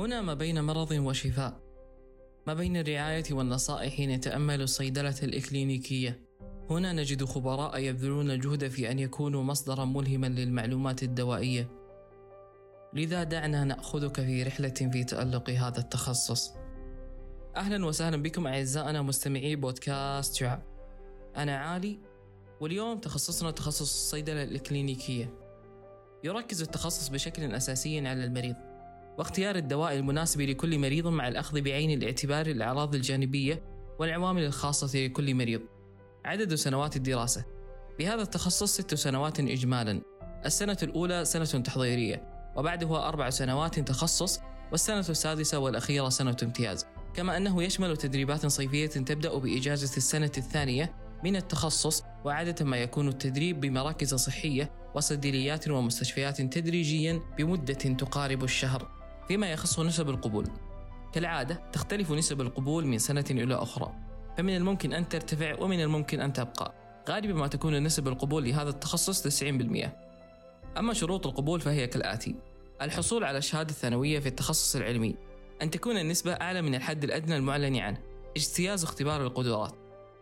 هنا ما بين مرض وشفاء. ما بين الرعاية والنصائح نتأمل الصيدلة الإكلينيكية. هنا نجد خبراء يبذلون الجهد في أن يكونوا مصدرا ملهما للمعلومات الدوائية. لذا دعنا نأخذك في رحلة في تألق هذا التخصص. أهلا وسهلا بكم أعزائنا مستمعي بودكاست شعب. أنا عالي واليوم تخصصنا تخصص الصيدلة الإكلينيكية. يركز التخصص بشكل أساسي على المريض. واختيار الدواء المناسب لكل مريض مع الأخذ بعين الاعتبار الأعراض الجانبية والعوامل الخاصة لكل مريض. عدد سنوات الدراسة. بهذا التخصص ست سنوات إجمالا. السنة الأولى سنة تحضيرية وبعدها أربع سنوات تخصص والسنة السادسة والأخيرة سنة امتياز. كما أنه يشمل تدريبات صيفية تبدأ بإجازة السنة الثانية من التخصص وعادة ما يكون التدريب بمراكز صحية وصيدليات ومستشفيات تدريجيا بمدة تقارب الشهر. فيما يخص نسب القبول. كالعادة تختلف نسب القبول من سنة إلى أخرى. فمن الممكن أن ترتفع ومن الممكن أن تبقى. غالبا ما تكون نسب القبول لهذا التخصص 90% أما شروط القبول فهي كالآتي. الحصول على الشهادة الثانوية في التخصص العلمي. أن تكون النسبة أعلى من الحد الأدنى المعلن عنه. اجتياز اختبار القدرات.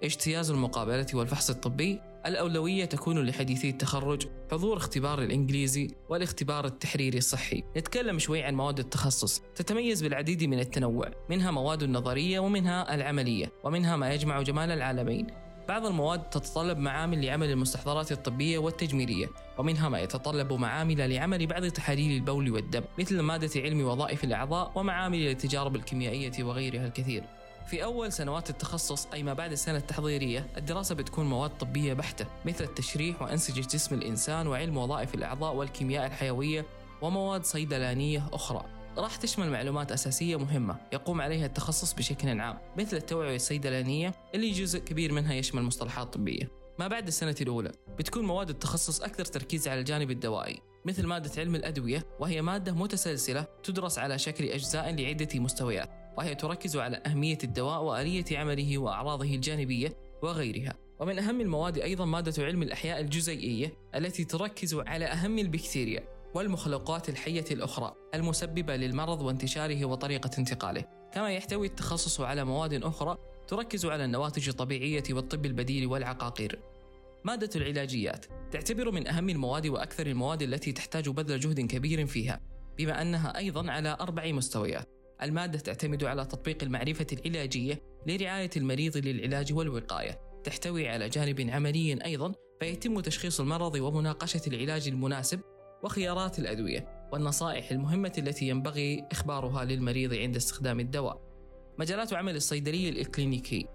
اجتياز المقابلة والفحص الطبي. الأولوية تكون لحديثي التخرج حضور اختبار الإنجليزي والاختبار التحريري الصحي. نتكلم شوي عن مواد التخصص. تتميز بالعديد من التنوع منها مواد النظرية ومنها العملية ومنها ما يجمع جمال العالمين. بعض المواد تتطلب معامل لعمل المستحضرات الطبية والتجميلية ومنها ما يتطلب معامل لعمل بعض تحاليل البول والدم مثل مادة علم وظائف الأعضاء ومعامل للتجارب الكيميائية وغيرها الكثير. في أول سنوات التخصص أي ما بعد السنة التحضيرية الدراسة بتكون مواد طبية بحتة مثل التشريح وأنسجة جسم الإنسان وعلم وظائف الأعضاء والكيمياء الحيوية ومواد صيدلانية أخرى. راح تشمل معلومات أساسية مهمة يقوم عليها التخصص بشكل عام مثل التوعية الصيدلانية اللي جزء كبير منها يشمل مصطلحات طبية. ما بعد السنة الأولى بتكون مواد التخصص أكثر تركيز على الجانب الدوائي مثل مادة علم الأدوية وهي مادة متسلسلة تدرس على شكل أجزاء لعدة مستويات. وهي تركز على أهمية الدواء وآلية عمله وأعراضه الجانبية وغيرها. ومن أهم المواد أيضا مادة علم الأحياء الجزيئية التي تركز على أهم البكتيريا والمخلوقات الحية الأخرى المسببة للمرض وانتشاره وطريقة انتقاله. كما يحتوي التخصص على مواد أخرى تركز على النواتج الطبيعية والطب البديل والعقاقير. مادة العلاجيات تعتبر من أهم المواد وأكثر المواد التي تحتاج بذل جهد كبير فيها بما أنها أيضا على أربع مستويات. المادة تعتمد على تطبيق المعرفة العلاجية لرعاية المريض للعلاج والوقاية. تحتوي على جانب عملي أيضا فيتم تشخيص المرض ومناقشة العلاج المناسب وخيارات الأدوية والنصائح المهمة التي ينبغي إخبارها للمريض عند استخدام الدواء. مجالات عمل الصيدلي الإكلينيكي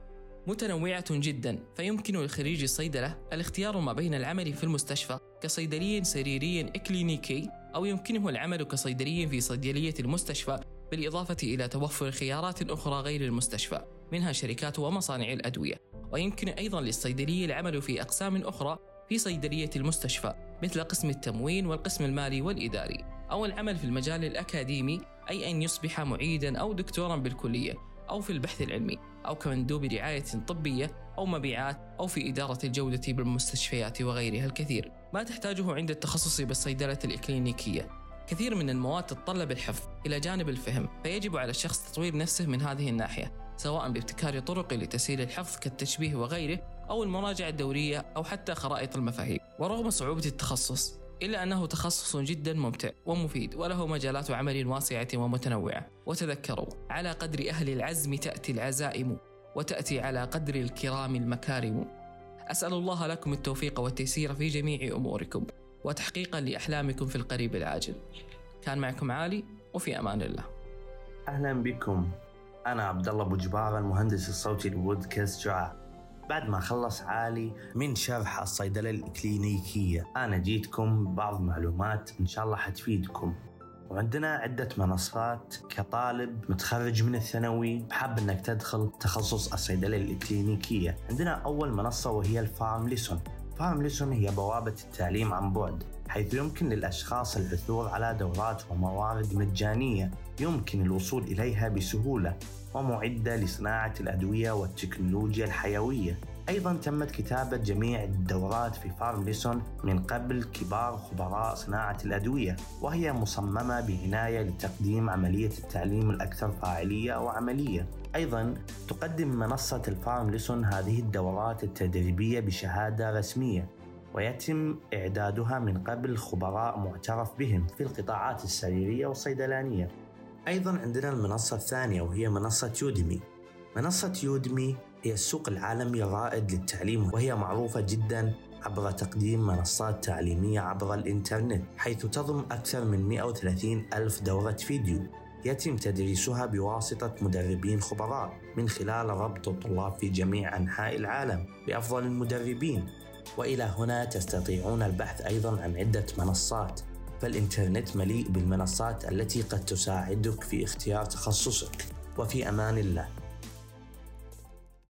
متنوعة جدا فيمكن لخريج الصيدلة الاختيار ما بين العمل في المستشفى كصيدلي سريري إكلينيكي أو يمكنه العمل كصيدلي في صيدلية المستشفى بالإضافة إلى توفر خيارات أخرى غير المستشفى منها شركات ومصانع الأدوية. ويمكن أيضا للصيدلي العمل في أقسام أخرى في صيدلية المستشفى مثل قسم التموين والقسم المالي والإداري أو العمل في المجال الأكاديمي أي أن يصبح معيدا أو دكتورا بالكلية أو في البحث العلمي أو كمندوب رعاية طبية أو مبيعات أو في إدارة الجودة بالمستشفيات وغيرها الكثير. ما تحتاجه عند التخصص بالصيدلة الإكلينيكية كثير من المواد تتطلب الحفظ إلى جانب الفهم فيجب على الشخص تطوير نفسه من هذه الناحية سواء بابتكار طرق لتسهيل الحفظ كالتشبيه وغيره أو المراجعة الدورية أو حتى خرائط المفاهيم. ورغم صعوبة التخصص إلا أنه تخصص جدا ممتع ومفيد وله مجالات عمل واسعة ومتنوعة. وتذكروا على قدر أهل العزم تأتي العزائم وتأتي على قدر الكرام المكارم. أسأل الله لكم التوفيق والتيسير في جميع أموركم. وتحقيقا لأحلامكم في القريب العاجل. كان معكم عالي وفي أمان الله. أهلا بكم. أنا عبد الله أبو المهندس الصوتي لبودكاست شعاع بعد ما خلص عالي من شرح الصيدلة الإكلينيكية أنا جيتكم ببعض معلومات إن شاء الله حتفيدكم. وعندنا عدة منصات كطالب متخرج من الثانوي حاب إنك تدخل تخصص الصيدلة الإكلينيكية عندنا أول منصة وهي الفارم ليسون. فارم ليسون هي بوابة التعليم عن بعد حيث يمكن للأشخاص العثور على دورات وموارد مجانية يمكن الوصول إليها بسهولة ومعدة لصناعة الأدوية والتكنولوجيا الحيوية. أيضا تمت كتابة جميع الدورات في فارم ليسون من قبل كبار خبراء صناعة الأدوية وهي مصممة بعناية لتقديم عملية التعليم الأكثر فاعلية وعملية. أيضا تقدم منصة الفارم ليسون هذه الدورات التدريبية بشهادة رسمية ويتم إعدادها من قبل خبراء معترف بهم في القطاعات السريرية والصيدلانية. أيضا عندنا المنصة الثانية وهي منصة يوديمي. منصة يوديمي هي السوق العالمي الرائد للتعليم وهي معروفة جدا عبر تقديم منصات تعليمية عبر الإنترنت حيث تضم أكثر من 130 ألف دورة فيديو. يتم تدريسها بواسطة مدربين خبراء من خلال ربط الطلاب في جميع أنحاء العالم بأفضل المدربين. وإلى هنا تستطيعون البحث أيضا عن عدة منصات فالإنترنت مليء بالمنصات التي قد تساعدك في اختيار تخصصك. وفي أمان الله.